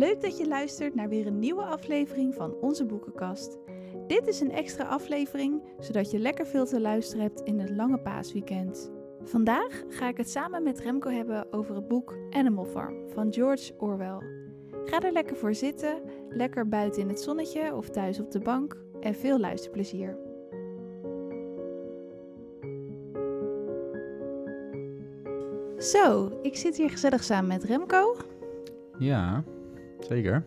Leuk dat je luistert naar weer een nieuwe aflevering van onze boekenkast. Dit is een extra aflevering, zodat je lekker veel te luisteren hebt in het lange paasweekend. Vandaag ga ik het samen met Remco hebben over het boek Animal Farm van George Orwell. Ga er lekker voor zitten, lekker buiten in het zonnetje of thuis op de bank en veel luisterplezier. Zo, ik zit hier gezellig samen met Remco. Ja, zeker.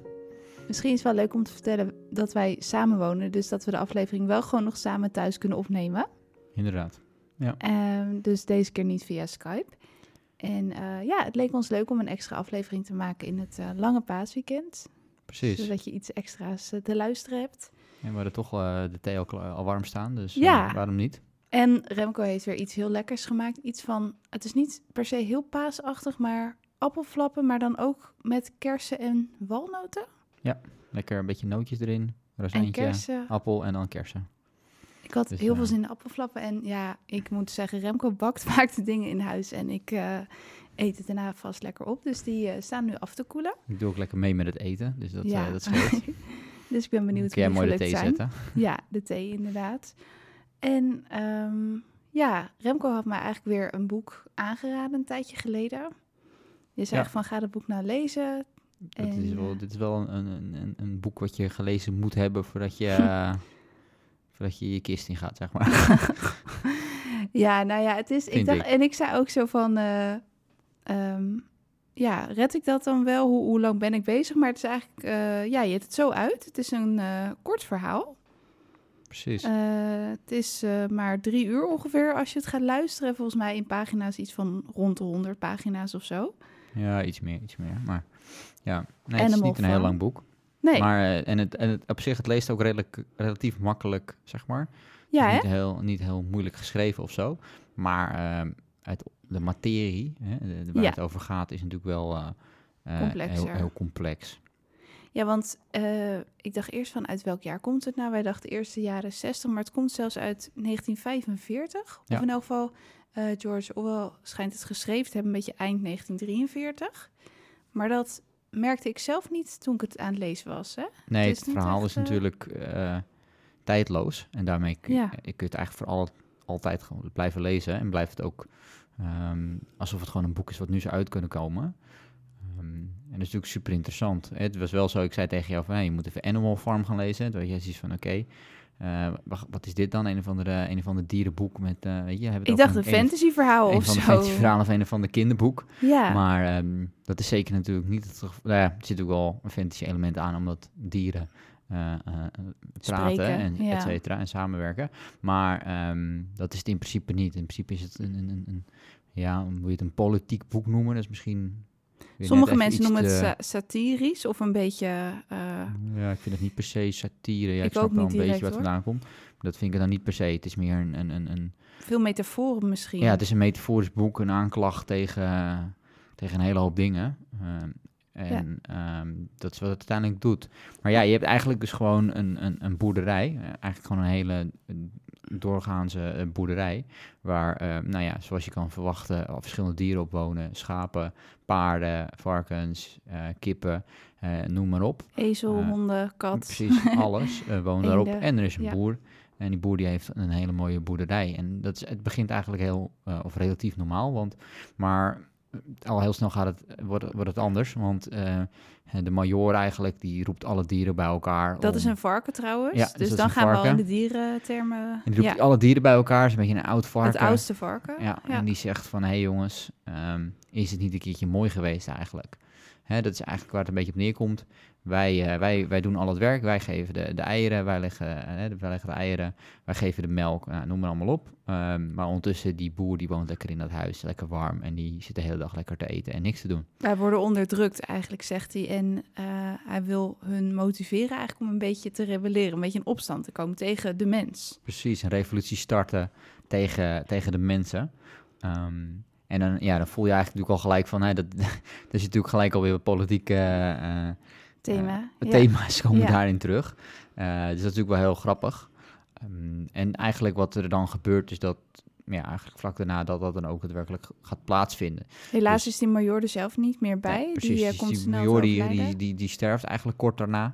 Misschien is het wel leuk om te vertellen dat wij samen wonen, dus dat we de aflevering wel gewoon nog samen thuis kunnen opnemen. Inderdaad. Ehm, dus deze keer niet via Skype. En eh, ja, het leek ons leuk om een extra aflevering te maken in het eh, lange paasweekend. Precies. Zodat je iets extra's eh, te luisteren hebt. En we hadden toch de thee al, al warm staan, dus Ja. waarom niet? En Remco heeft weer iets heel lekkers gemaakt. Iets van, het is niet per se heel paasachtig, maar appelflappen, maar dan ook met kersen en walnoten. Lekker een beetje nootjes erin, rozijntje, appel en dan kersen. Ik had Dus, heel veel eh, zin in appelflappen. En ja, ik moet zeggen, Remco bakt vaak de dingen in huis. En ik eh, eet het daarna vast lekker op. Dus die eh, staan nu af te koelen. Ik doe ook lekker mee met het eten, dus dat, ja. dat scheelt. dus ik ben benieuwd hoe mooi de thee zijn. zetten? Ja, de thee inderdaad. En ehm, ja, Remco had mij eigenlijk weer een boek aangeraden een tijdje geleden. Je Ja. van ga dat boek nou lezen. Dat is En, wel, eh, dit is wel een, een, een, een boek wat je gelezen moet hebben voordat je, eh, voordat je je kist in gaat, zeg maar. Ja, nou ja, het is. Ik dacht, ik. en ik zei ook zo van. eh, ehm, ja, red ik dat dan wel? Hoe, hoe lang ben ik bezig? Maar het is eigenlijk. eh, ja, je hebt het zo uit. Het is een eh, kort verhaal. Precies. Eh, het is eh, maar drie uur ongeveer als je het gaat luisteren. Volgens mij in pagina's iets van rond de 100 pagina's of zo. Ja, iets meer, iets meer. Maar ja, nee, het is niet een heel lang boek. Nee, Maar eh, en het, en het, op zich, het leest ook redelijk, relatief makkelijk, zeg maar. ja, niet, hè? heel, niet heel moeilijk geschreven of zo. Maar ehm, uit de materie, hè, waar Ja. het over gaat, is natuurlijk wel eh, eh, heel, heel complex. Ja, want eh, ik dacht eerst van uit welk jaar komt het nou? Wij dachten eerst de jaren 60, maar het komt zelfs uit 1945. Ja. Of in elk geval, eh, George Orwell schijnt het geschreven te hebben, een beetje eind 1943. Maar dat merkte ik zelf niet toen ik het aan het lezen was. Hè? Nee, is het, verhaal echt, is natuurlijk eh, tijdloos. En daarmee kun je, Ja. je kunt het eigenlijk voor al, altijd gewoon blijven lezen. En blijft het ook ehm, alsof het gewoon een boek is wat nu zou uit kunnen komen. Ehm, dat is natuurlijk super interessant. Het was wel zo, ik zei tegen jou van, hey, je moet even Animal Farm gaan lezen. Toen had jij zoiets van, oké, eh, wat is dit dan? Een of andere, een of andere dierenboek met, eh, weet je, hebben Ik dacht een fantasy verhaal een of van de zo. fantasy verhalen of een of ander kinderboek. Ja, Maar ehm, dat is zeker natuurlijk niet het geval. Nou ja, er zit ook wel een fantasy element aan, omdat dieren eh, praten Spreken, en ja. et cetera en samenwerken. Maar ehm, dat is het in principe niet. In principe is het een, een, een, een- ja, hoe moet je het een politiek boek noemen? Dat is misschien... sommige mensen noemen het te- satirisch of een beetje... eh, Ja, ik vind het niet per se satire. Ja, ik, Ik snap wel een beetje wat vandaan komt. Dat vind ik dan niet per se. Het is meer een, een, een, een veel metaforen misschien. Ja, het is een metaforisch boek, een aanklacht tegen, tegen een hele hoop dingen. Ehm, en ehm, dat is wat het uiteindelijk doet. Maar ja, je hebt eigenlijk dus gewoon een, een, een boerderij. eh, eigenlijk gewoon een hele doorgaanse eh, boerderij. Waar, eh, nou ja, zoals je kan verwachten, al verschillende dieren op wonen. Schapen, paarden, varkens, eh, kippen, noem maar op. Ezel, honden, kat. Precies, alles woont daarop. En er is een ja. boer. En die boer die heeft een hele mooie boerderij. En dat is, het begint eigenlijk heel, of relatief normaal. Want, maar al heel snel gaat het, wordt, wordt het anders. Want eh, de major eigenlijk, die roept alle dieren bij elkaar. Dat om- is een varken trouwens. Ja, dus dus dan gaan we al in de dierentermen. En die roept Ja, alle dieren bij elkaar. Is een beetje een oud varken. het oudste varken. Ja, Ja. en die zegt van, hé hey jongens, ehm, is het niet een keertje mooi geweest eigenlijk? Hè, dat is eigenlijk waar het een beetje op neerkomt. Wij, eh, wij, wij doen al het werk, wij geven de, de eieren, wij leggen, eh, wij leggen de eieren, wij geven de melk, nou, noem maar allemaal op. Ehm, maar ondertussen, die boer die woont lekker in dat huis, lekker warm en die zit de hele dag lekker te eten en niks te doen. Wij worden onderdrukt eigenlijk, zegt hij. En eh, hij wil hun motiveren eigenlijk om een beetje te rebelleren. Een beetje in opstand te komen tegen de mens. Precies, een revolutie starten tegen, tegen de mensen. Ehm, en dan, ja, dan voel je eigenlijk natuurlijk al gelijk van, hè, dat, dat is natuurlijk gelijk alweer eh, Thema. Ja. Thema's komen daarin terug. Eh, dus dat is natuurlijk wel heel grappig. Ehm, en eigenlijk wat er dan gebeurt is dat ja, eigenlijk vlak daarna dat dat dan ook daadwerkelijk gaat plaatsvinden. Helaas Dus- is die major er zelf niet meer bij. Ja, precies, die eh, dus komt die snel major die, die, die, die sterft eigenlijk kort daarna.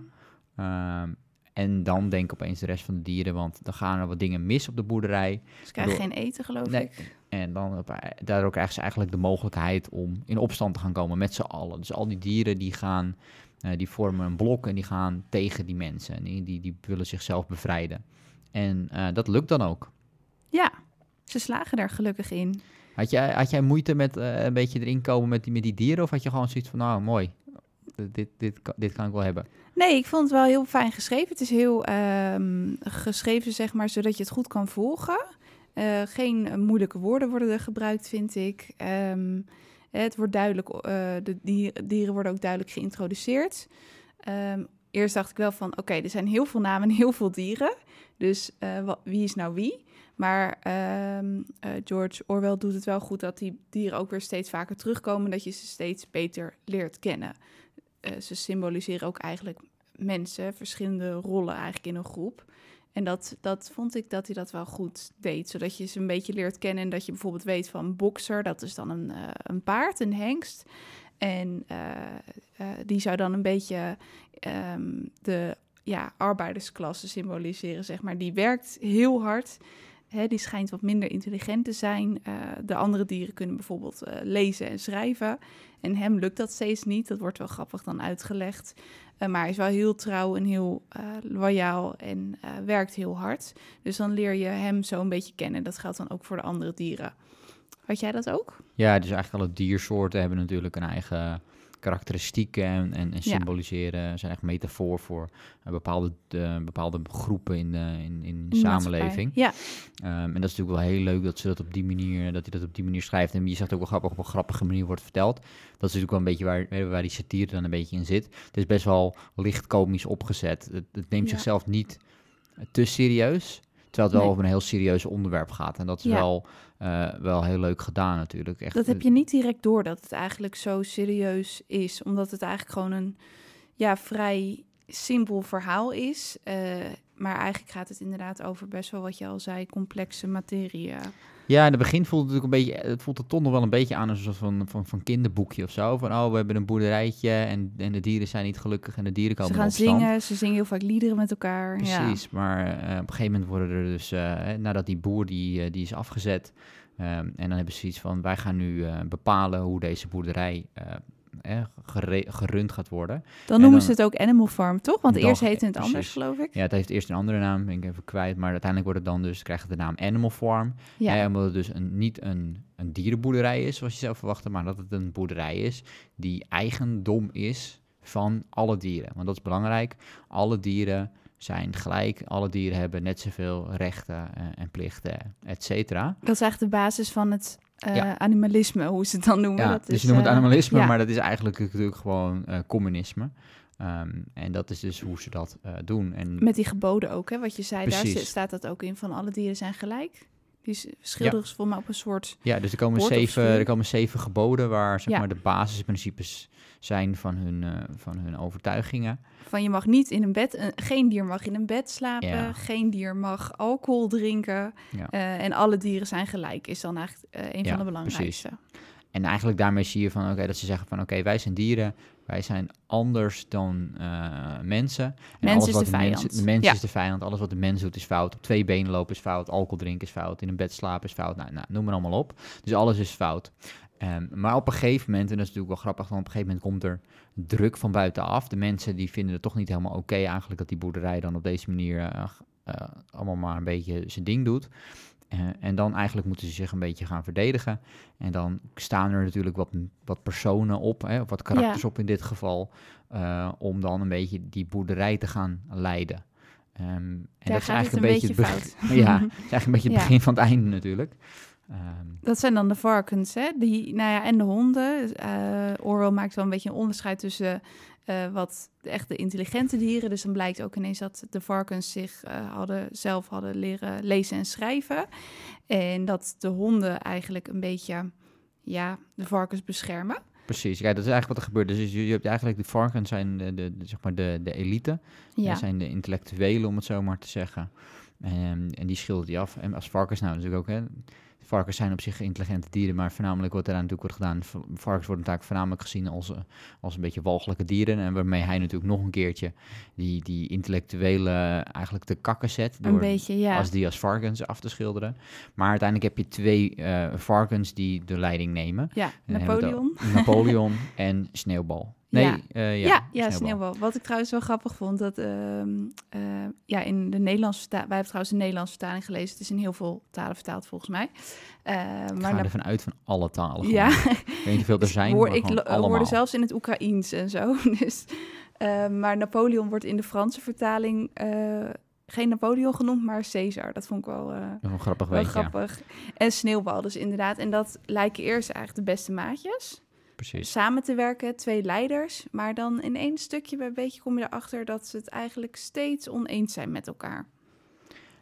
Ehm, en dan denken opeens de rest van de dieren, want dan gaan er wat dingen mis op de boerderij. Ze krijgen geen eten, geloof Nee. ik. En dan daardoor krijgen ze eigenlijk de mogelijkheid om in opstand te gaan komen met z'n allen. Dus al die dieren die gaan, eh, die vormen een blok en die gaan tegen die mensen. En die, die, die willen zichzelf bevrijden. En eh, dat lukt dan ook. Ja, ze slagen daar gelukkig in. Had jij, had jij moeite met eh, een beetje erin komen met die, met die dieren? Of had je gewoon zoiets van, nou mooi, dit, dit, kan- dit kan ik wel hebben? Nee, ik vond het wel heel fijn geschreven. Het is heel ehm, geschreven, zeg maar, zodat je het goed kan volgen. Geen moeilijke woorden worden er gebruikt, vind ik. Ehm, het wordt duidelijk, eh, de dier- dieren worden ook duidelijk geïntroduceerd. Ehm, eerst dacht ik wel van, oké, er zijn heel veel namen en heel veel dieren. Dus eh, wie is nou wie? Maar ehm, eh, George Orwell doet het wel goed dat die dieren ook weer steeds vaker terugkomen. Dat je ze steeds beter leert kennen. Ze symboliseren ook eigenlijk mensen, verschillende rollen eigenlijk in een groep. En dat, dat vond ik dat hij dat wel goed deed. Zodat je ze een beetje leert kennen. En dat je bijvoorbeeld weet van bokser, dat is dan een, eh, een paard, een hengst. En eh, eh, die zou dan een beetje ehm, de ja, arbeidersklasse symboliseren, zeg maar. Die werkt heel hard. Hè, die schijnt wat minder intelligent te zijn. Eh, de andere dieren kunnen bijvoorbeeld eh, lezen en schrijven. En hem lukt dat steeds niet. Dat wordt wel grappig dan uitgelegd. Eh, maar hij is wel heel trouw en heel loyaal en werkt heel hard. Dus dan leer je hem zo een beetje kennen. Dat geldt dan ook voor de andere dieren. Had jij dat ook? Ja, dus eigenlijk alle diersoorten hebben natuurlijk een eigen karakteristieken en, en, en Ja. symboliseren, zijn echt metafoor voor eh, bepaalde, eh, bepaalde groepen in de, in, in de In samenleving. Ja, Ehm, en dat is natuurlijk wel heel leuk dat ze dat op die manier, dat hij dat op die manier schrijft. En je zegt ook wel grappig, op een grappige manier wordt verteld. Dat is natuurlijk wel een beetje waar, eh, waar die satire dan een beetje in zit. Het is best wel licht komisch opgezet. Het, het neemt Ja. zichzelf niet te serieus. Terwijl het wel Nee. over een heel serieus onderwerp gaat. En dat is Ja. wel, eh, wel heel leuk gedaan natuurlijk. Echt, dat heb je niet direct door dat het eigenlijk zo serieus is. Omdat het eigenlijk gewoon een ja, vrij simpel verhaal is. Eh, maar eigenlijk gaat het inderdaad over best wel wat je al zei, complexe materie. Ja, in het begin voelt het natuurlijk een beetje, het voelt er toch nog wel een beetje aan als een soort van, van, van kinderboekje of zo. Van, oh, we hebben een boerderijtje en, en de dieren zijn niet gelukkig en de dieren komen Ze gaan zingen, ze zingen heel vaak liederen met elkaar. Ja. Precies, maar eh, op een gegeven moment worden er dus, eh, nadat die boer die, eh, die is afgezet, ehm, en dan hebben ze iets van, wij gaan nu bepalen hoe deze boerderij eh, gerund gaat worden. Dan En noemen dan- ze het ook Animal Farm, toch? Want eerst heette het precies. anders, geloof ik. Ja, het heeft eerst een andere naam, ben ik even kwijt, maar uiteindelijk wordt het dan dus, krijgt het de naam Animal Farm. Ja, Eh, omdat het dus een, niet een, een dierenboerderij is, zoals je zou verwachten, maar dat het een boerderij is die eigendom is van alle dieren. Want dat is belangrijk. Alle dieren zijn gelijk. Alle dieren hebben net zoveel rechten eh, en plichten, et cetera. dat is eigenlijk de basis van het eh, Ja. animalisme, hoe ze het dan noemen. Ja, dat dus is, je noemt het eh, animalisme, ja. maar dat is eigenlijk natuurlijk gewoon eh, communisme. Ehm, en dat is dus hoe ze dat doen. En Met die geboden ook, hè, wat je zei, daar Precies. staat dat ook in van alle dieren zijn gelijk. Die schilderen ze volgens mij op een soort... Ja, dus er komen, zeven, er komen zeven geboden waar zeg Ja. maar, de basisprincipes zijn van hun, eh, van hun overtuigingen. Van je mag niet in een bed, geen dier mag in een bed slapen, Ja. geen dier mag alcohol drinken. Eh, en alle dieren zijn gelijk, is dan eigenlijk eh, een van de belangrijkste. En eigenlijk daarmee zie je van, oké, dat ze zeggen van, oké, wij zijn dieren, wij zijn anders dan eh, mensen. En Mens alles is wat de mens- vijand. de mens Ja. is de vijand. Alles wat de mens doet is fout. Op twee benen lopen is fout. Alcohol drinken is fout. In een bed slapen is fout. Nou, nou noem maar allemaal op. Dus alles is fout. Ehm, maar op een gegeven moment, en dat is natuurlijk wel grappig, want op een gegeven moment komt er druk van buitenaf. De mensen die vinden het toch niet helemaal oké eigenlijk dat die boerderij dan op deze manier eh, eh, allemaal maar een beetje zijn ding doet. Eh, en dan eigenlijk moeten ze zich een beetje gaan verdedigen. En dan staan er natuurlijk wat, wat personen op, hè, of wat karakters Ja. op in dit geval, eh, om dan een beetje die boerderij te gaan leiden. En Daar dat is eigenlijk het een beetje het begin, ja, is eigenlijk een beetje het begin van het einde natuurlijk. Ehm, Dat zijn dan de varkens, hè? Die, nou ja, en de honden. Eh Orwell maakt wel een beetje een onderscheid tussen eh, wat de echte intelligente dieren. Dus dan blijkt ook ineens dat de varkens zich eh, hadden, zelf hadden leren lezen en schrijven. En dat de honden eigenlijk een beetje, ja, de varkens beschermen. precies, kijk, dat is eigenlijk wat er gebeurt. Dus je, je hebt eigenlijk de varkens zijn de, de, de, zeg maar de, de elite. Ja, Dat zijn de intellectuelen, om het zo maar te zeggen. En, en die schildert hij af. En als varkens, nou natuurlijk ook, hè, varkens zijn op zich intelligente dieren, maar voornamelijk wat er aan natuurlijk wordt gedaan, varkens worden natuurlijk voornamelijk gezien als, eh, als een beetje walgelijke dieren. En waarmee hij natuurlijk nog een keertje die, die intellectuele eh, eigenlijk te kakken zet. Een beetje, ja. Als die als varkens af te schilderen. Maar uiteindelijk heb je twee eh, varkens die de leiding nemen. Ja, het Napoleon. Napoleon en Sneeuwbal. Nee, Ja. eh, Ja, ja, ja, sneeuwbal. Wat ik trouwens wel grappig vond, dat ehm, eh, ja, in de Nederlandse wij hebben trouwens de Nederlandse vertaling gelezen. Het is in heel veel talen vertaald volgens mij. Eh, Ik maar ga Nap- ervan uit van alle talen. ja. Ik weet niet hoeveel er zijn, hoor, ik hoorde zelfs in het Oekraïens en zo. Dus, eh, maar Napoleon wordt in de Franse vertaling geen Napoleon genoemd, maar Caesar. Dat vond ik wel, grappig wel ja. grappig. En Sneeuwbal dus inderdaad. En dat lijken eerst eigenlijk de beste maatjes. Precies. samen te werken, twee leiders. Maar dan in één stukje bij beetje kom je erachter dat ze het eigenlijk steeds oneens zijn met elkaar.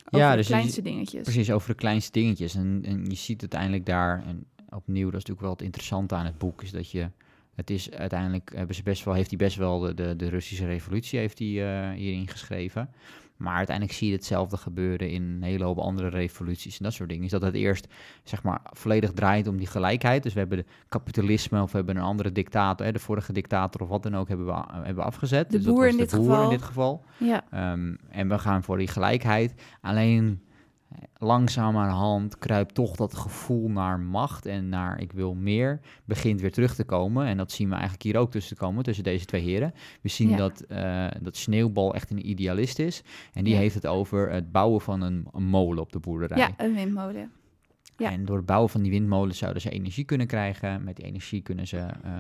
Over Ja, de dus je kleinste dingetjes. Precies, over de kleinste dingetjes. En, en je ziet uiteindelijk daar, en opnieuw, dat is natuurlijk wel het interessante aan het boek, is dat je, het is uiteindelijk, hebben ze best wel, heeft hij best wel de, de, de Russische revolutie heeft hij, eh, hierin geschreven. Maar uiteindelijk zie je hetzelfde gebeuren in een hele hoop andere revoluties en dat soort dingen. Is dat het eerst, zeg maar, volledig draait om die gelijkheid. Dus we hebben de kapitalisme of we hebben een andere dictator, hè, de vorige dictator of wat dan ook, hebben we, hebben we afgezet. De dus dat boer was in de dit boer geval. in dit geval. Ja, Ehm, en we gaan voor die gelijkheid. Alleen eh, langzamerhand kruipt toch dat gevoel naar macht en naar ik wil meer, begint weer terug te komen. En dat zien we eigenlijk hier ook tussen te komen, tussen deze twee heren. We zien Ja. dat, eh, dat Sneeuwbal echt een idealist is. En die Ja. heeft het over het bouwen van een, een molen op de boerderij. ja een windmolen. Ja. En door het bouwen van die windmolens zouden ze energie kunnen krijgen. Met die energie kunnen ze eh,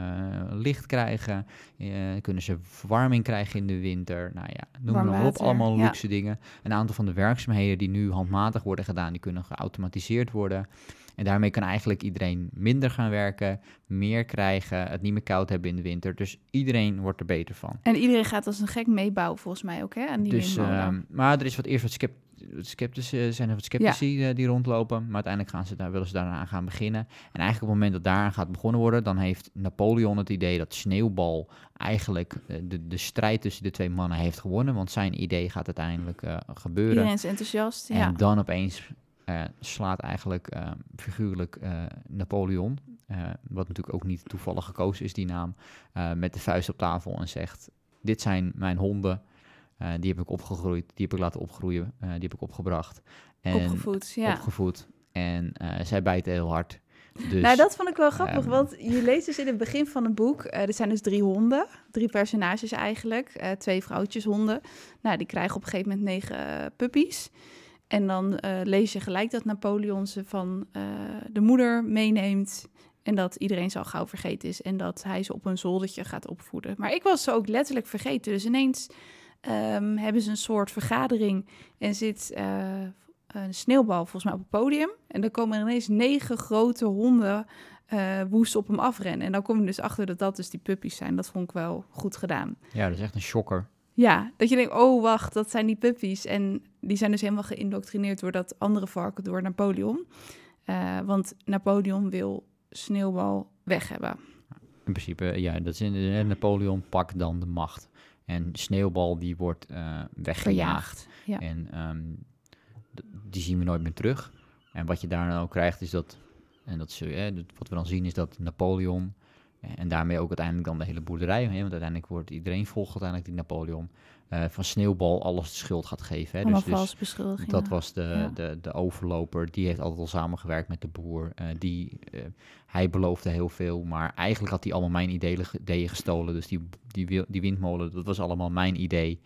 licht krijgen. eh, kunnen ze verwarming krijgen in de winter. Nou ja, noem Warm maar op. Allemaal ja. luxe dingen. Een aantal van de werkzaamheden die nu handmatig worden gedaan, die kunnen geautomatiseerd worden. En daarmee kan eigenlijk iedereen minder gaan werken, meer krijgen, het niet meer koud hebben in de winter. Dus iedereen wordt er beter van. En iedereen gaat als een gek meebouwen volgens mij ook, hè, aan die Dus, ehm, maar er is wat eerst wat sceptici, zijn er wat sceptici eh, die rondlopen. Maar uiteindelijk gaan ze daar, willen ze daaraan gaan beginnen. En eigenlijk op het moment dat daaraan gaat begonnen worden, dan heeft Napoleon het idee dat Sneeuwbal eigenlijk eh, de, de strijd tussen de twee mannen heeft gewonnen. Want zijn idee gaat uiteindelijk eh, gebeuren. Iedereen is enthousiast, En ja. dan opeens slaat eigenlijk figuurlijk Napoleon, wat natuurlijk ook niet toevallig gekozen is, die naam, met de vuist op tafel en zegt: Dit zijn mijn honden. Eh, die heb ik opgegroeid, die heb ik laten opgroeien, eh, die heb ik opgebracht. En Opgevoed, ja. opgevoed. En eh, zij bijten heel hard. Dus, nou, dat vond ik wel grappig, ehm, want je leest dus in het begin van het boek, er zijn dus drie honden, drie personages eigenlijk, twee vrouwtjeshonden. Nou, die krijgen op een gegeven moment negen puppies. En dan lees je gelijk dat Napoleon ze van de moeder meeneemt en dat iedereen ze al gauw vergeten is en dat hij ze op een zoldertje gaat opvoeden. Maar ik was ze ook letterlijk vergeten, dus ineens ehm, hebben ze een soort vergadering en zit eh, een sneeuwbal volgens mij op het podium. En dan komen er ineens negen grote honden eh, woest op hem afrennen. En dan kom je dus achter dat dat dus die puppies zijn. Dat vond ik wel goed gedaan. Ja, dat is echt een shocker. Ja, dat je denkt, oh wacht, dat zijn die puppies. En die zijn dus helemaal geïndoctrineerd door dat andere varken, door Napoleon. Eh, want Napoleon wil Sneeuwbal weg hebben. In principe, ja, dat is in, Napoleon pakt dan de macht. En Sneeuwbal die wordt eh, weggejaagd. Ja. En ehm, die zien we nooit meer terug. En wat je daar dan ook krijgt is dat, en dat- wat we dan zien is dat Napoleon, eh, en daarmee ook uiteindelijk dan de hele boerderij, hè, want uiteindelijk wordt iedereen volgt uiteindelijk die Napoleon, eh, van Sneeuwbal alles de schuld gaat geven. Hè. Allemaal Dus, dus dat was de, Ja. de, de overloper, die heeft altijd al samengewerkt met de boer. eh, die, eh, hij beloofde heel veel, maar eigenlijk had hij allemaal mijn ideeën, ideeën gestolen. Dus die, die, die windmolen, dat was allemaal mijn idee.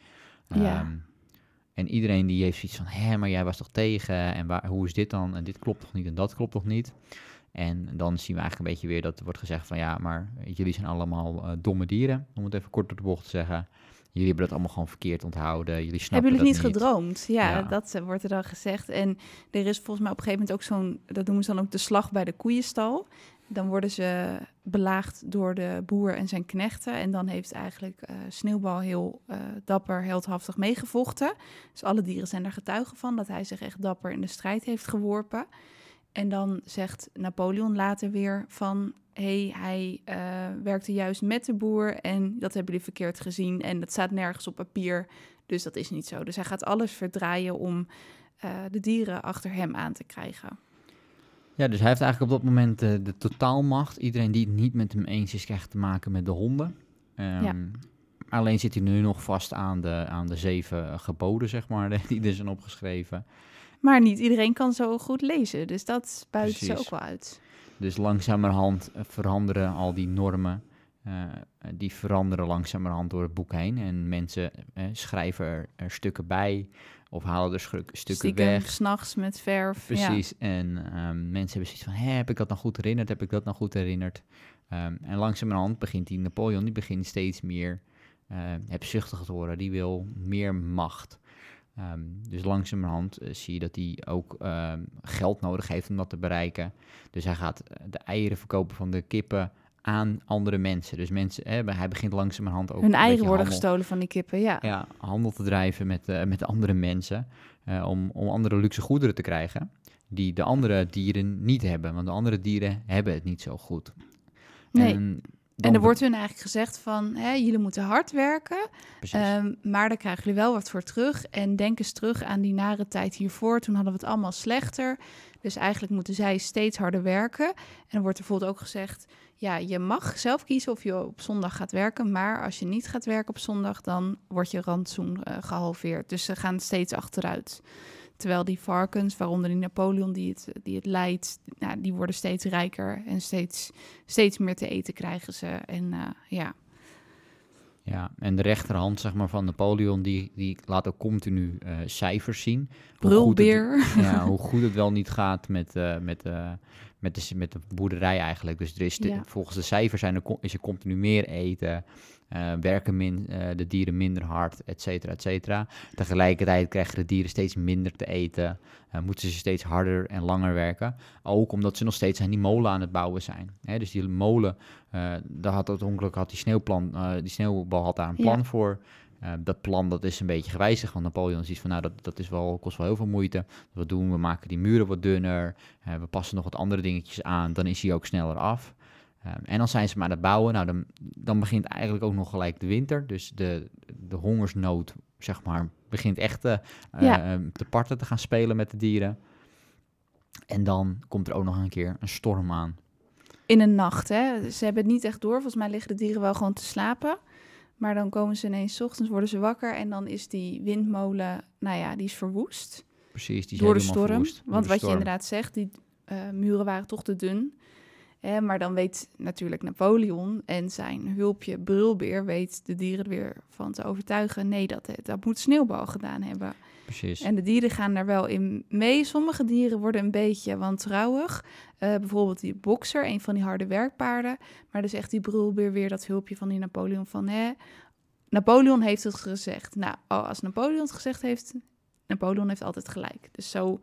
Ja. Ehm, en iedereen die heeft zoiets van, hé, maar jij was toch tegen? En waar, hoe is dit dan? En dit klopt toch niet en dat klopt toch niet? En dan zien we eigenlijk een beetje weer dat er wordt gezegd van, ja, maar jullie zijn allemaal domme dieren, om het even kort door de bocht te zeggen. Jullie hebben dat allemaal gewoon verkeerd onthouden. Jullie snappen Hebben jullie dat niet gedroomd? Ja, Ja. dat eh, wordt er dan gezegd. En er is volgens mij op een gegeven moment ook zo'n, dat noemen ze dan ook de slag bij de koeienstal. Dan worden ze belaagd door de boer en zijn knechten. En dan heeft eigenlijk eh, Sneeuwbal heel eh, dapper, heldhaftig meegevochten. Dus alle dieren zijn er getuigen van dat hij zich echt dapper in de strijd heeft geworpen. En dan zegt Napoleon later weer van... hé, hey, hij eh, werkte juist met de boer en dat hebben jullie verkeerd gezien... en dat staat nergens op papier, dus dat is niet zo. Dus hij gaat alles verdraaien om eh, de dieren achter hem aan te krijgen. Ja, dus hij heeft eigenlijk op dat moment uh, de totaalmacht. Iedereen die het niet met hem eens is, krijgt te maken met de honden. Um, ja. Alleen zit hij nu nog vast aan de, aan de zeven geboden, zeg maar, die er zijn opgeschreven. Maar niet iedereen kan zo goed lezen, dus dat buiten ze ook wel uit. Dus langzamerhand veranderen al die normen. Uh, die veranderen langzamerhand door het boek heen. En mensen schrijven er, er, stukken bij of halen er stukken Stiekem, weg. s'nachts met verf. Precies. En um, mensen hebben zoiets van, Hé, heb ik dat nog goed herinnerd? Heb ik dat nog goed herinnerd? Um, en langzamerhand begint die Napoleon, die begint steeds meer uh, hebzuchtig te worden. Die wil meer macht. Um, dus langzamerhand uh, zie je dat hij ook um, geld nodig heeft om dat te bereiken. Dus hij gaat de eieren verkopen van de kippen aan andere mensen. Dus mensen, hè, hij begint langzamerhand ook... Hun eieren worden gestolen van die kippen, ja. Ja, handel te drijven met, uh, met andere mensen. Om, om andere luxe goederen te krijgen die de andere dieren niet hebben. Want de andere dieren hebben het niet zo goed. Nee. En en er wordt hun eigenlijk gezegd van, hè, jullie moeten hard werken, um, maar daar krijgen jullie wel wat voor terug. En denk eens terug aan die nare tijd hiervoor, toen hadden we het allemaal slechter. Dus eigenlijk moeten zij steeds harder werken. En dan wordt er bijvoorbeeld ook gezegd, ja, je mag zelf kiezen of je op zondag gaat werken, maar als je niet gaat werken op zondag, dan wordt je rantsoen uh, gehalveerd. Dus ze gaan steeds achteruit. Terwijl die varkens, waaronder die Napoleon die het, die het leidt, nou, die worden steeds rijker en steeds, steeds meer te eten krijgen ze. En uh, ja. Ja, en de rechterhand zeg maar, van Napoleon, die, die laat ook continu uh, cijfers zien. Brulbeer. Hoe het, ja, hoe goed het wel niet gaat met, uh, met, uh, met, de, met de boerderij eigenlijk. Dus er is de, ja. volgens de cijfers zijn er, is er continu meer eten. Uh, werken min, uh, de dieren minder hard, et cetera, et cetera. Tegelijkertijd krijgen de dieren steeds minder te eten. Uh, moeten ze steeds harder en langer werken. Ook omdat ze nog steeds aan die molen aan het bouwen zijn. Hè, dus die molen, daar had het ongeluk had die, sneeuwplan, die sneeuwbal had daar een plan ja. voor. dat plan dat is een beetje gewijzigd. Want Napoleon ziet van nou dat, dat is wel, kost wel heel veel moeite. Wat doen we? maken die muren wat dunner. we passen nog wat andere dingetjes aan. Dan is hij ook sneller af. Um, en dan zijn ze maar aan het bouwen. Nou, dan, dan begint eigenlijk ook nog gelijk de winter. Dus de, de hongersnood, zeg maar, begint echt uh, ja. uh, te parten te gaan spelen met de dieren. En dan komt er ook nog een keer een storm aan. In een nacht, hè? Ze hebben het niet echt door. Volgens mij liggen de dieren wel gewoon te slapen. Maar dan komen ze ineens, ochtends worden ze wakker en dan is die windmolen, nou ja, die is verwoest. Precies, die is door de storm. Verwoest, Want wat je inderdaad zegt, die uh, muren waren toch te dun. Maar dan weet natuurlijk Napoleon en zijn hulpje Brulbeer weet de dieren weer van te overtuigen. Nee, dat, dat moet sneeuwbal gedaan hebben. Precies. En de dieren gaan daar wel in mee. Sommige dieren worden een beetje wantrouwig. Uh, bijvoorbeeld die bokser, een van die harde werkpaarden. Maar dan zegt die Brulbeer weer dat hulpje van die Napoleon van... Hè, Napoleon heeft het gezegd. Nou, oh, als Napoleon het gezegd heeft, Napoleon heeft altijd gelijk. Dus zo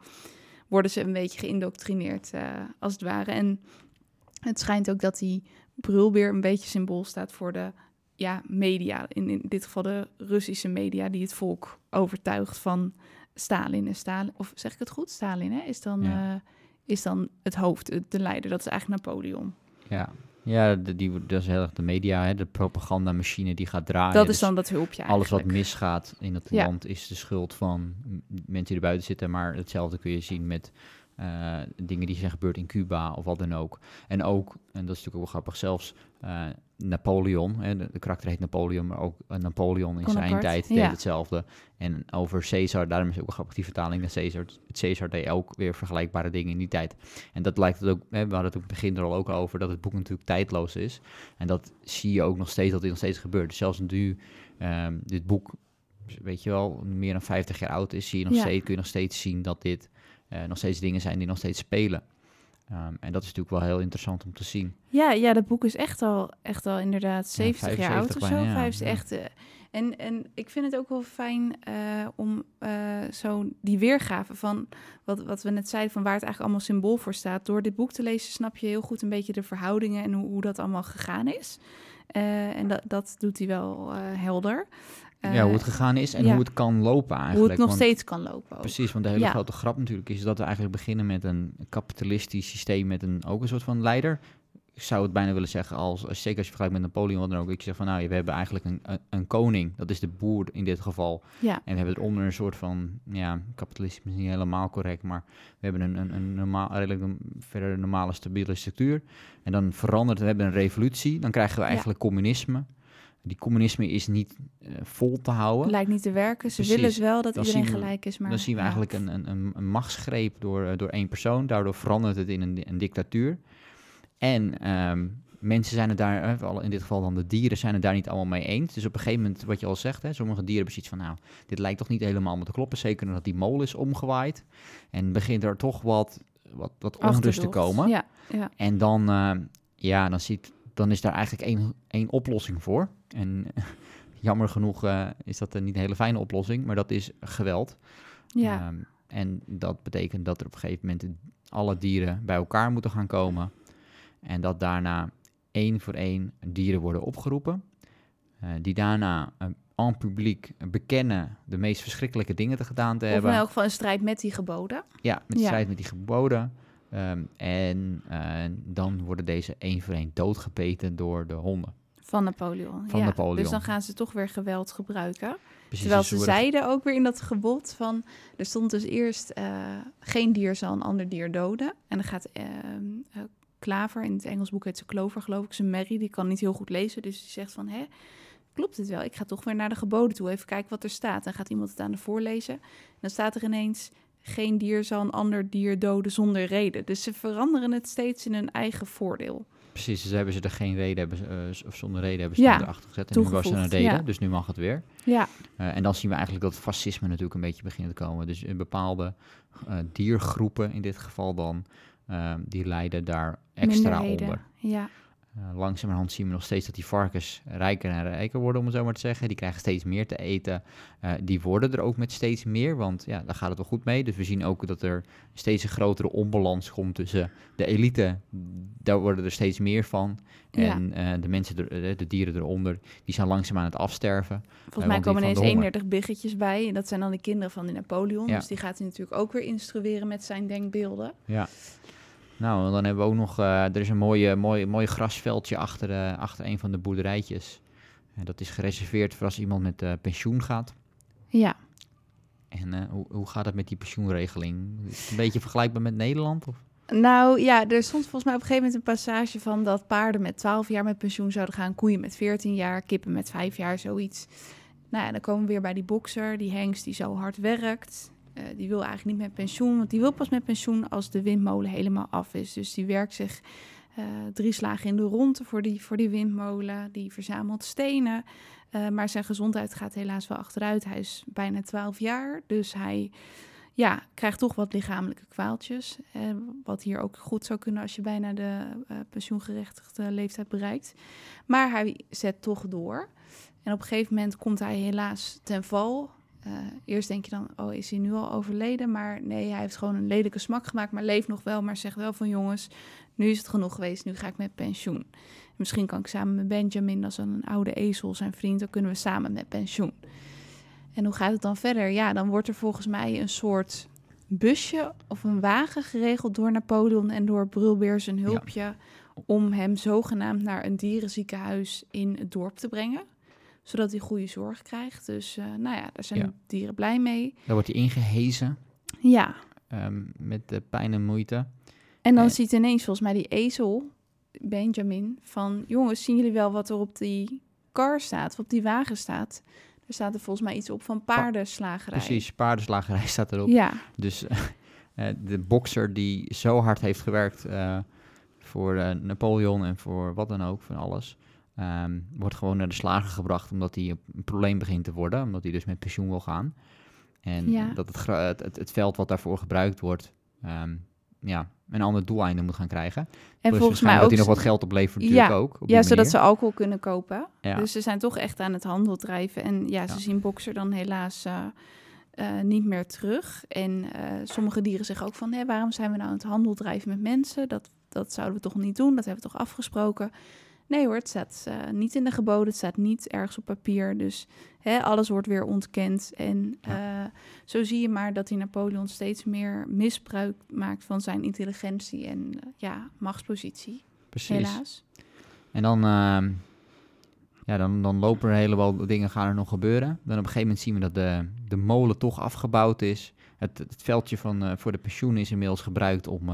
worden ze een beetje geïndoctrineerd, uh, als het ware. En het schijnt ook dat die brulbeer een beetje symbool staat voor de ja, media. In, in dit geval de Russische media die het volk overtuigt van Stalin. En Stalin of zeg ik het goed? Stalin hè? Is, dan, ja. uh, is dan het hoofd, de leider. Dat is eigenlijk Napoleon. Ja, ja, de, die, dat is heel erg de media, hè, de propagandamachine die gaat draaien. Dat is dus dan dat hulpje Alles wat misgaat in het ja. land is de schuld van mensen die er buiten zitten. Maar hetzelfde kun je zien met uh, dingen die zijn gebeurd in Cuba of wat dan ook. En ook, en dat is natuurlijk ook wel grappig, zelfs uh, Napoleon, hè, de, de, karakter heet Napoleon, maar ook uh, Napoleon in Bonaparte, zijn tijd deed ja. hetzelfde. En over Caesar, daarom is ook wel grappig die vertaling naar Caesar. Caesar deed ook weer vergelijkbare dingen in die tijd. En dat lijkt het ook, hè, we hadden het op het begin er al ook over, dat het boek natuurlijk tijdloos is. En dat zie je ook nog steeds, dat dit nog steeds gebeurt. Dus zelfs nu, um, dit boek, weet je wel, meer dan 50 jaar oud is, zie je nog ja. steeds, kun je nog steeds zien dat dit nog steeds dingen zijn die nog steeds spelen. Um, en dat is natuurlijk wel heel interessant om te zien. Ja, ja dat boek is echt al, echt al inderdaad 70 ja, jaar oud of zo. Ja, Vijf, ja. echt, uh, en, en ik vind het ook wel fijn uh, om zo die weergave van wat, wat we net zeiden, van waar het eigenlijk allemaal symbool voor staat. Door dit boek te lezen snap je heel goed een beetje de verhoudingen en hoe, hoe dat allemaal gegaan is. en dat, dat doet hij wel helder. Uh, ja, hoe het gegaan is en ja. hoe het kan lopen eigenlijk. Hoe het nog want, steeds kan lopen. Ook. Precies, want de hele ja. grote grap natuurlijk is dat we eigenlijk beginnen met een kapitalistisch systeem met een, ook een soort van leider. ik zou het bijna willen zeggen als, als zeker als je vergelijkt met Napoleon, wat dan ook. Ik zeg van nou, we hebben eigenlijk een, een, koning, dat is de boer in dit geval. Ja. En we hebben eronder een soort van, ja, kapitalistisch is niet helemaal correct, maar we hebben een, een, een normaal, redelijk een, verder normale stabiele structuur. En dan verandert, we hebben een revolutie, dan krijgen we eigenlijk communisme. Die communisme is niet eh, vol te houden. Lijkt niet te werken. Ze Precies. willen wel dat Dan iedereen we- gelijk is. Maar, dan zien we ja. eigenlijk een, een, een, machtsgreep door, eh, door één persoon. Daardoor verandert het in een, een dictatuur. En ehm, mensen zijn het daar, eh, in dit geval dan de dieren, zijn het daar niet allemaal mee eens. Dus op een gegeven moment, wat je al zegt, hè, sommige dieren hebben zoiets van, nou, dit lijkt toch niet helemaal met te kloppen. Zeker nadat die molen is omgewaaid. En begint er toch wat, wat, wat onrust te komen. Ja, ja. En dan, eh, ja, dan, ziet, dan is daar eigenlijk één, één oplossing voor. En jammer genoeg eh, is dat een niet een hele fijne oplossing, maar dat is geweld. ja. Ehm, en dat betekent dat er op een gegeven moment alle dieren bij elkaar moeten gaan komen. En dat daarna één voor één dieren worden opgeroepen. eh, die daarna eh, en publiek bekennen de meest verschrikkelijke dingen te gedaan te Of hebben. in elk geval een strijd met die geboden. Ja, met de Ja. strijd met die geboden. Ehm, en eh, dan worden deze één voor één doodgepeten door de honden. Van Napoleon. Van ja. Napoleon. Dus dan gaan ze toch weer geweld gebruiken. Precies, Terwijl dus ze worden- zeiden ook weer in dat gebod van... Er stond dus eerst... eh, geen dier zal een ander dier doden. En dan gaat eh, Klaver, in het Engels boek heet ze Clover geloof ik... Zijn Mary, die kan niet heel goed lezen. Dus die zegt van... Hè, klopt het wel? Ik ga toch weer naar de geboden toe. Even kijken wat er staat. En gaat iemand het aan de voorlezen. En dan staat er ineens... Geen dier zal een ander dier doden zonder reden. Dus ze veranderen het steeds in hun eigen voordeel. Precies, dus hebben ze er geen reden, hebben ze, eh, of zonder reden hebben ze Ja, het erachter gezet. En nu was er een reden, ja. dus nu mag het weer. Ja, Eh, en dan zien we eigenlijk dat fascisme natuurlijk een beetje begint te komen. Dus in bepaalde eh, diergroepen, in dit geval dan, ehm, die lijden daar extra onder. Ja, langzamerhand zien we nog steeds dat die varkens rijker en rijker worden, om het zo maar te zeggen. Die krijgen steeds meer te eten. Eh, die worden er ook met steeds meer, want ja, daar gaat het wel goed mee. Dus we zien ook dat er steeds een grotere onbalans komt tussen de elite. Daar worden er steeds meer van. En eh, de mensen, er, eh, de dieren eronder, die zijn langzaam aan het afsterven. Volgens mij komen ineens de honger. 31 biggetjes bij. En dat zijn dan de kinderen van die Napoleon. Ja. Dus die gaat hij natuurlijk ook weer instrueren met zijn denkbeelden. Ja. Nou, dan hebben we ook nog, eh, er is een mooie, mooi, mooi grasveldje achter, eh, achter een van de boerderijtjes. En dat is gereserveerd voor als iemand met eh, pensioen gaat. Ja, En hoe, hoe gaat het met die pensioenregeling? Is het een beetje vergelijkbaar met Nederland? Of? nou ja, er stond volgens mij op een gegeven moment een passage van dat paarden met 12 jaar met pensioen zouden gaan, koeien met 14 jaar, kippen met 5 jaar, zoiets. Nou ja, dan komen we weer bij die bokser, die hengst die zo hard werkt. Eh, die wil eigenlijk niet met pensioen, want die wil pas met pensioen als de windmolen helemaal af is. Dus die werkt zich eh, drie slagen in de ronde voor die, voor die windmolen. Die verzamelt stenen. Eh, maar zijn gezondheid gaat helaas wel achteruit. Hij is bijna 12 jaar, dus hij ja, krijgt toch wat lichamelijke kwaaltjes. Wat hier ook goed zou kunnen als je bijna de pensioengerechtigde leeftijd bereikt. Maar hij zet toch door. En op een gegeven moment komt hij helaas ten val. Eh, eerst denk je dan, oh, is hij nu al overleden? Maar nee, hij heeft gewoon een lelijke smak gemaakt, maar leeft nog wel. Maar zegt wel van, jongens, nu is het genoeg geweest, nu ga ik met pensioen. Misschien kan ik samen met Benjamin, dat is dan een oude ezel, zijn vriend, dan kunnen we samen met pensioen. En hoe gaat het dan verder? Ja, dan wordt er volgens mij een soort busje of een wagen geregeld door Napoleon en door Brulbeer zijn hulpje om hem zogenaamd naar een dierenziekenhuis in het dorp te brengen, zodat hij goede zorg krijgt. Dus eh, nou ja, daar zijn Ja. dieren blij mee. Daar wordt hij ingehezen Ja, ehm, met de pijn en moeite. en dan Eh. ziet ineens volgens mij die ezel, Benjamin, van jongens, zien jullie wel wat er op die kar staat, of op die wagen staat? Er staat er volgens mij iets op van paardenslagerij. Precies, paardenslagerij staat erop. Ja, Dus eh, de bokser die zo hard heeft gewerkt voor Napoleon en voor wat dan ook, van alles, ehm, wordt gewoon naar de slager gebracht omdat hij een probleem begint te worden, omdat hij dus met pensioen wil gaan. En Ja. dat het, het, het, het veld wat daarvoor gebruikt wordt, ehm, ja, een ander doeleinde moet gaan krijgen. en Plus volgens mij ook dat hij nog wat geld oplevert Ja, natuurlijk ook. op Ja, zodat ze alcohol kunnen kopen. Ja. Dus ze zijn toch echt aan het handel drijven. En ja, ze Ja. zien Boxer dan helaas eh, eh, niet meer terug. En eh, sommige dieren zeggen ook van... Hé, waarom zijn we nou aan het handel drijven met mensen? Dat, dat zouden we toch niet doen? Dat hebben we toch afgesproken? Nee hoor, het staat eh, niet in de geboden. Het staat niet ergens op papier. Dus hè, alles wordt weer ontkend. En eh, zo zie je maar dat die Napoleon steeds meer misbruik maakt van zijn intelligentie en eh, ja, machtspositie. precies. helaas. En dan, ehm, ja, dan, dan lopen er een heleboel dingen gaan er nog gebeuren. Dan op een gegeven moment zien we dat de, de molen toch afgebouwd is. Het, het veldje van, voor de pensioen is inmiddels gebruikt om,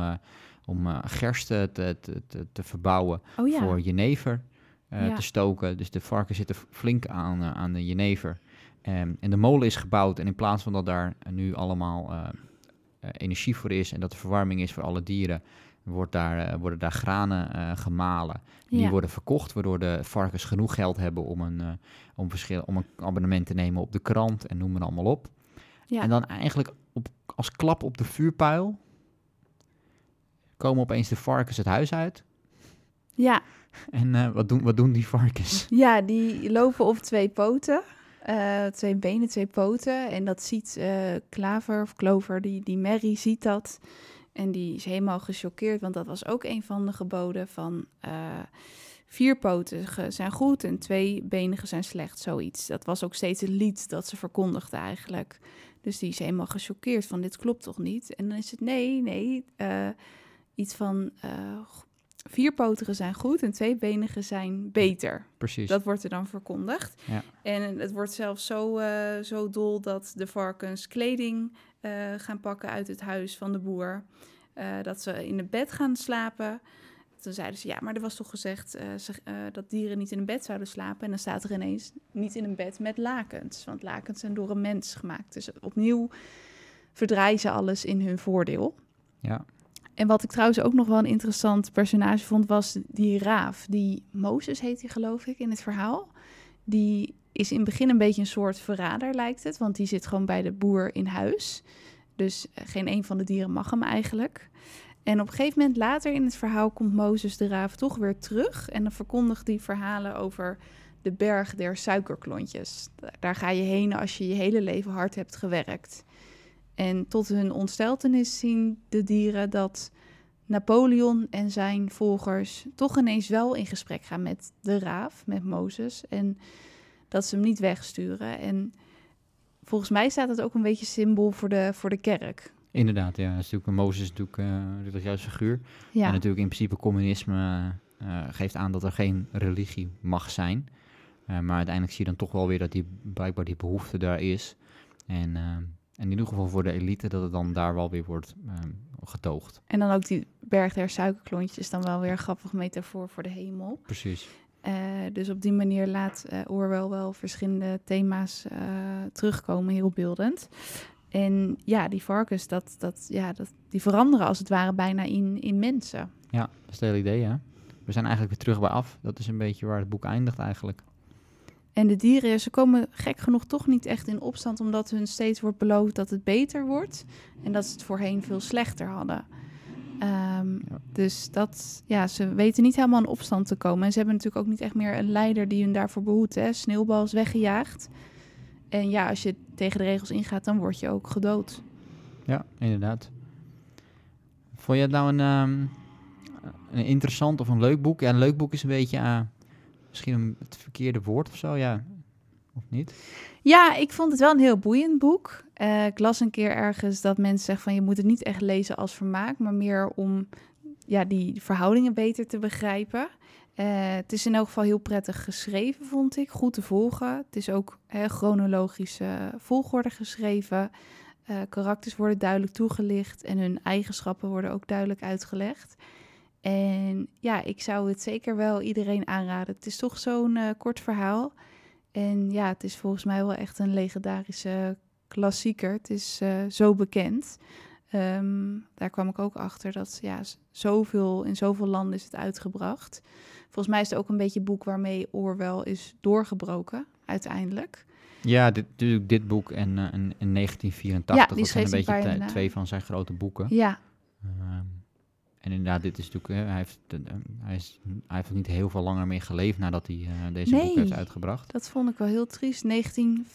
om eh, gerst te, te, te, te verbouwen Oh ja, voor jenever Ja. te stoken. Dus de varken zitten flink aan, eh, aan de jenever. Ehm, en de molen is gebouwd en in plaats van dat daar nu allemaal energie voor is en dat er verwarming is voor alle dieren, wordt daar, worden daar granen gemalen. Die ja. worden verkocht, waardoor de varkens genoeg geld hebben om een, om verschil, om een abonnement te nemen op de krant en noem maar allemaal op. Ja. En dan eigenlijk op, als klap op de vuurpijl komen opeens de varkens het huis uit. ja. En eh, wat, doen, wat doen die varkens? Ja, die lopen op twee poten. eh, twee benen, twee poten. En dat ziet eh, Klaver of Clover, die, die Mary ziet dat. En die is helemaal gechoqueerd, want dat was ook een van de geboden van... vierpotigen zijn goed en tweebenigen zijn slecht, zoiets. Dat was ook steeds een lied dat ze verkondigde eigenlijk. Dus die is helemaal gechoqueerd van dit klopt toch niet? En dan is het nee, nee, iets van... eh vierpotigen zijn goed en tweebenigen zijn beter. Precies. Dat wordt er dan verkondigd. Ja. En het wordt zelfs zo, eh, zo dol dat de varkens kleding eh, gaan pakken uit het huis van de boer. Dat ze in het bed gaan slapen. Toen zeiden ze, ja, maar er was toch gezegd ze- dat dieren niet in een bed zouden slapen. En dan staat er ineens niet in een bed met lakens. Want lakens zijn door een mens gemaakt. Dus opnieuw verdraaien ze alles in hun voordeel. Ja. En wat ik trouwens ook nog wel een interessant personage vond, was die raaf. Die Mozes heet hij, geloof ik, in het verhaal. Die is in het begin een beetje een soort verrader, lijkt het. Want die zit gewoon bij de boer in huis. Dus eh, geen een van de dieren mag hem eigenlijk. En op een gegeven moment later in het verhaal komt Mozes de raaf toch weer terug. En dan verkondigt hij verhalen over de berg der suikerklontjes. Da- Daar ga je heen als je je hele leven hard hebt gewerkt. En tot hun ontsteltenis zien de dieren dat Napoleon en zijn volgers toch ineens wel in gesprek gaan met de raaf, met Mozes. En dat ze hem niet wegsturen. En volgens mij staat het ook een beetje symbool voor de, voor de kerk. Inderdaad, ja. Dat is natuurlijk, Mozes is natuurlijk uh, de juiste figuur. Ja, En natuurlijk in principe communisme eh, geeft aan dat er geen religie mag zijn. Eh, maar uiteindelijk zie je dan toch wel weer dat die, blijkbaar die behoefte daar is. En, eh, en in ieder geval voor de elite dat het dan daar wel weer wordt eh, getoogd. en dan ook die berg der suikerklontjes is dan wel weer een grappig metafoor voor de hemel. Precies. Eh, dus op die manier laat Orwell wel verschillende thema's eh, terugkomen, heel beeldend. En ja, die varkens, dat, dat, ja, dat, die veranderen als het ware bijna in, in mensen. Ja, dat is het hele idee, hè. We zijn eigenlijk weer terug bij af. Dat is een beetje waar het boek eindigt eigenlijk. En de dieren, ze komen gek genoeg toch niet echt in opstand, omdat hun steeds wordt beloofd dat het beter wordt. En dat ze het voorheen veel slechter hadden. Ehm, Ja. Dus dat, ja, ze weten niet helemaal in opstand te komen. En ze hebben natuurlijk ook niet echt meer een leider die hun daarvoor behoedt. Hè? Sneeuwbal is weggejaagd. En ja, als je tegen de regels ingaat, dan word je ook gedood. Ja, inderdaad. Vond je het nou een, ehm, een interessant of een leuk boek? Ja, een leuk boek is een beetje eh, misschien het verkeerde woord of zo, ja. Of niet? Ja, ik vond het wel een heel boeiend boek. Eh, ik las een keer ergens dat mensen zeggen van je moet het niet echt lezen als vermaak, maar meer om ja, die verhoudingen beter te begrijpen. Eh, het is in elk geval heel prettig geschreven, vond ik. Goed te volgen. Het is ook hè, chronologische volgorde geschreven. Eh, karakters worden duidelijk toegelicht en hun eigenschappen worden ook duidelijk uitgelegd. En ja, ik zou het zeker wel iedereen aanraden. Het is toch zo'n eh, kort verhaal. En ja, het is volgens mij wel echt een legendarische klassieker. Het is eh, zo bekend. Ehm, daar kwam ik ook achter dat ja, zoveel, in zoveel landen is het uitgebracht. Volgens mij is het ook een beetje boek waarmee Orwell is doorgebroken, uiteindelijk. Ja, dit, dit, dit boek en, eh, en, en 1984, Ja, die dat zijn een beetje twee van zijn grote boeken. Ja, Ehm, en inderdaad, dit is natuurlijk, eh, hij, heeft, eh, hij, is, hij heeft niet heel veel langer mee geleefd nadat hij eh, deze boek Nee. heeft uitgebracht. dat vond ik wel heel triest. 19,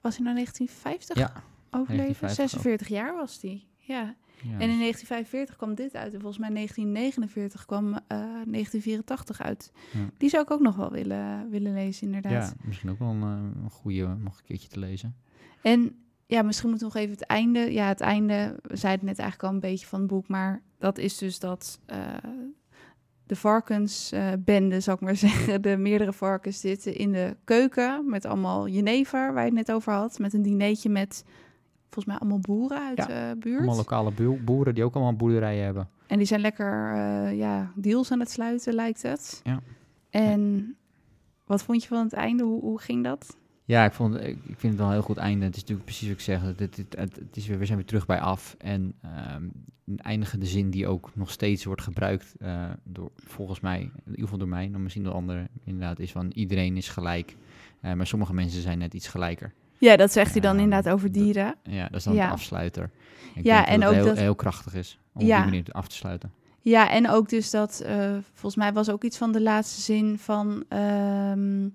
was hij nou 1950 Ja, overleven? 1950 46 jaar was hij. Ja. ja, En in 1945 kwam dit uit. En volgens mij 1949 kwam eh 1984 uit. Ja. Die zou ik ook nog wel willen, willen lezen, inderdaad. ja, misschien ook wel een, eh, een goede nog een keertje te lezen. En ja, misschien moeten we nog even het einde. Ja, het einde, we zeiden net eigenlijk al een beetje van het boek. Maar dat is dus dat eh, de varkensbende, zal ik maar zeggen, de meerdere varkens zitten in de keuken met allemaal jenever, waar je het net over had, met een dineetje met volgens mij allemaal boeren uit de buurt. Allemaal lokale boe- boeren die ook allemaal boerderijen hebben. En die zijn lekker eh, ja, deals aan het sluiten, lijkt het. Ja. En wat vond je van het einde? Hoe, hoe ging dat? Ja, ik, vond, ik, vind het wel een heel goed einde. Het is natuurlijk precies wat ik zeg. Het, het, het, het is weer, we zijn weer terug bij af. En ehm een eindigende zin die ook nog steeds wordt gebruikt eh, door, volgens mij, in ieder geval door mij, dan misschien door anderen inderdaad, is van iedereen is gelijk. Eh, maar sommige mensen zijn net iets gelijker. Ja, dat zegt hij dan Ja, inderdaad over dat- dieren. Ja, dat is dan Ja. de afsluiter. Ik Ja, en dat ook heel, dat- heel krachtig is om Ja. op die manier af te sluiten. Ja, en ook dus dat, eh, volgens mij was ook iets van de laatste zin van ehm,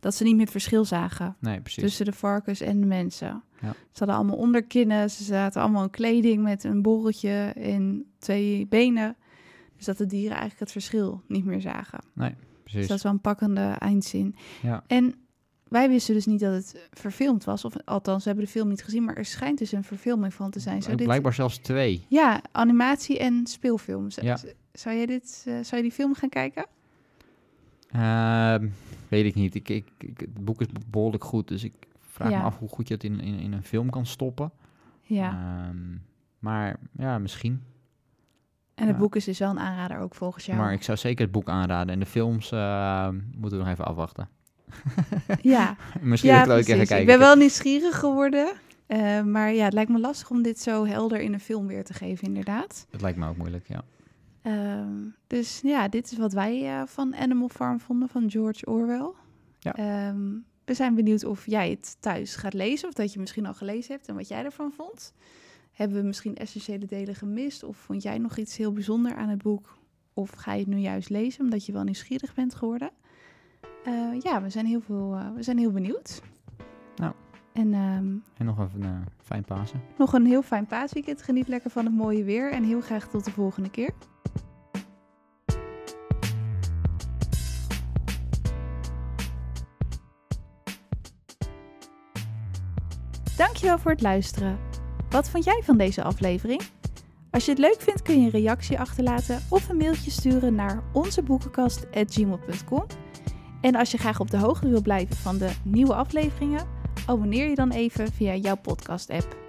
dat ze niet meer het verschil zagen Nee, precies. tussen de varkens en de mensen. Ja. Ze hadden allemaal onderkinnen, ze zaten allemaal in kleding met een borreltje en twee benen. Dus dat de dieren eigenlijk het verschil niet meer zagen. Dus precies. dat is wel een pakkende eindzin. Ja. En wij wisten dus niet dat het verfilmd was, of althans, we hebben de film niet gezien, maar er schijnt dus een verfilming van te zijn. Zou dit... Blijkbaar zelfs twee. Ja, animatie en speelfilm. Ja. Zou jij dit, eh, zou je die film gaan kijken? Ehm, weet ik niet. Ik, ik, ik, het boek is behoorlijk goed, dus ik vraag Ja. me af hoe goed je het in, in, in een film kan stoppen. Ja. Ehm, maar ja, misschien. en het ja. boek is dus wel een aanrader ook volgens jou. Maar ik zou zeker het boek aanraden. En de films ehm, moeten we nog even afwachten. ja, misschien ja even kijken. Ik ben wel nieuwsgierig geworden. maar ja, het lijkt me lastig om dit zo helder in een film weer te geven, inderdaad. Het lijkt me ook moeilijk, ja. Ehm, dus ja, dit is wat wij eh, van Animal Farm vonden van George Orwell. Ja. Ehm, we zijn benieuwd of jij het thuis gaat lezen of dat je misschien al gelezen hebt en wat jij ervan vond. Hebben we misschien essentiële delen gemist of vond jij nog iets heel bijzonder aan het boek? Of ga je het nu juist lezen omdat je wel nieuwsgierig bent geworden? Eh, ja, we zijn heel, veel, eh, we zijn heel benieuwd. Nou. En ehm, En nog even een fijn Pasen. nog een heel fijn paasweekend. Geniet lekker van het mooie weer en heel graag tot de volgende keer. Dankjewel voor het luisteren. Wat vond jij van deze aflevering? Als je het leuk vindt kun je een reactie achterlaten of een mailtje sturen naar onzeboekenkast.gmail.com. En als je graag op de hoogte wil blijven van de nieuwe afleveringen, abonneer je dan even via jouw podcast app.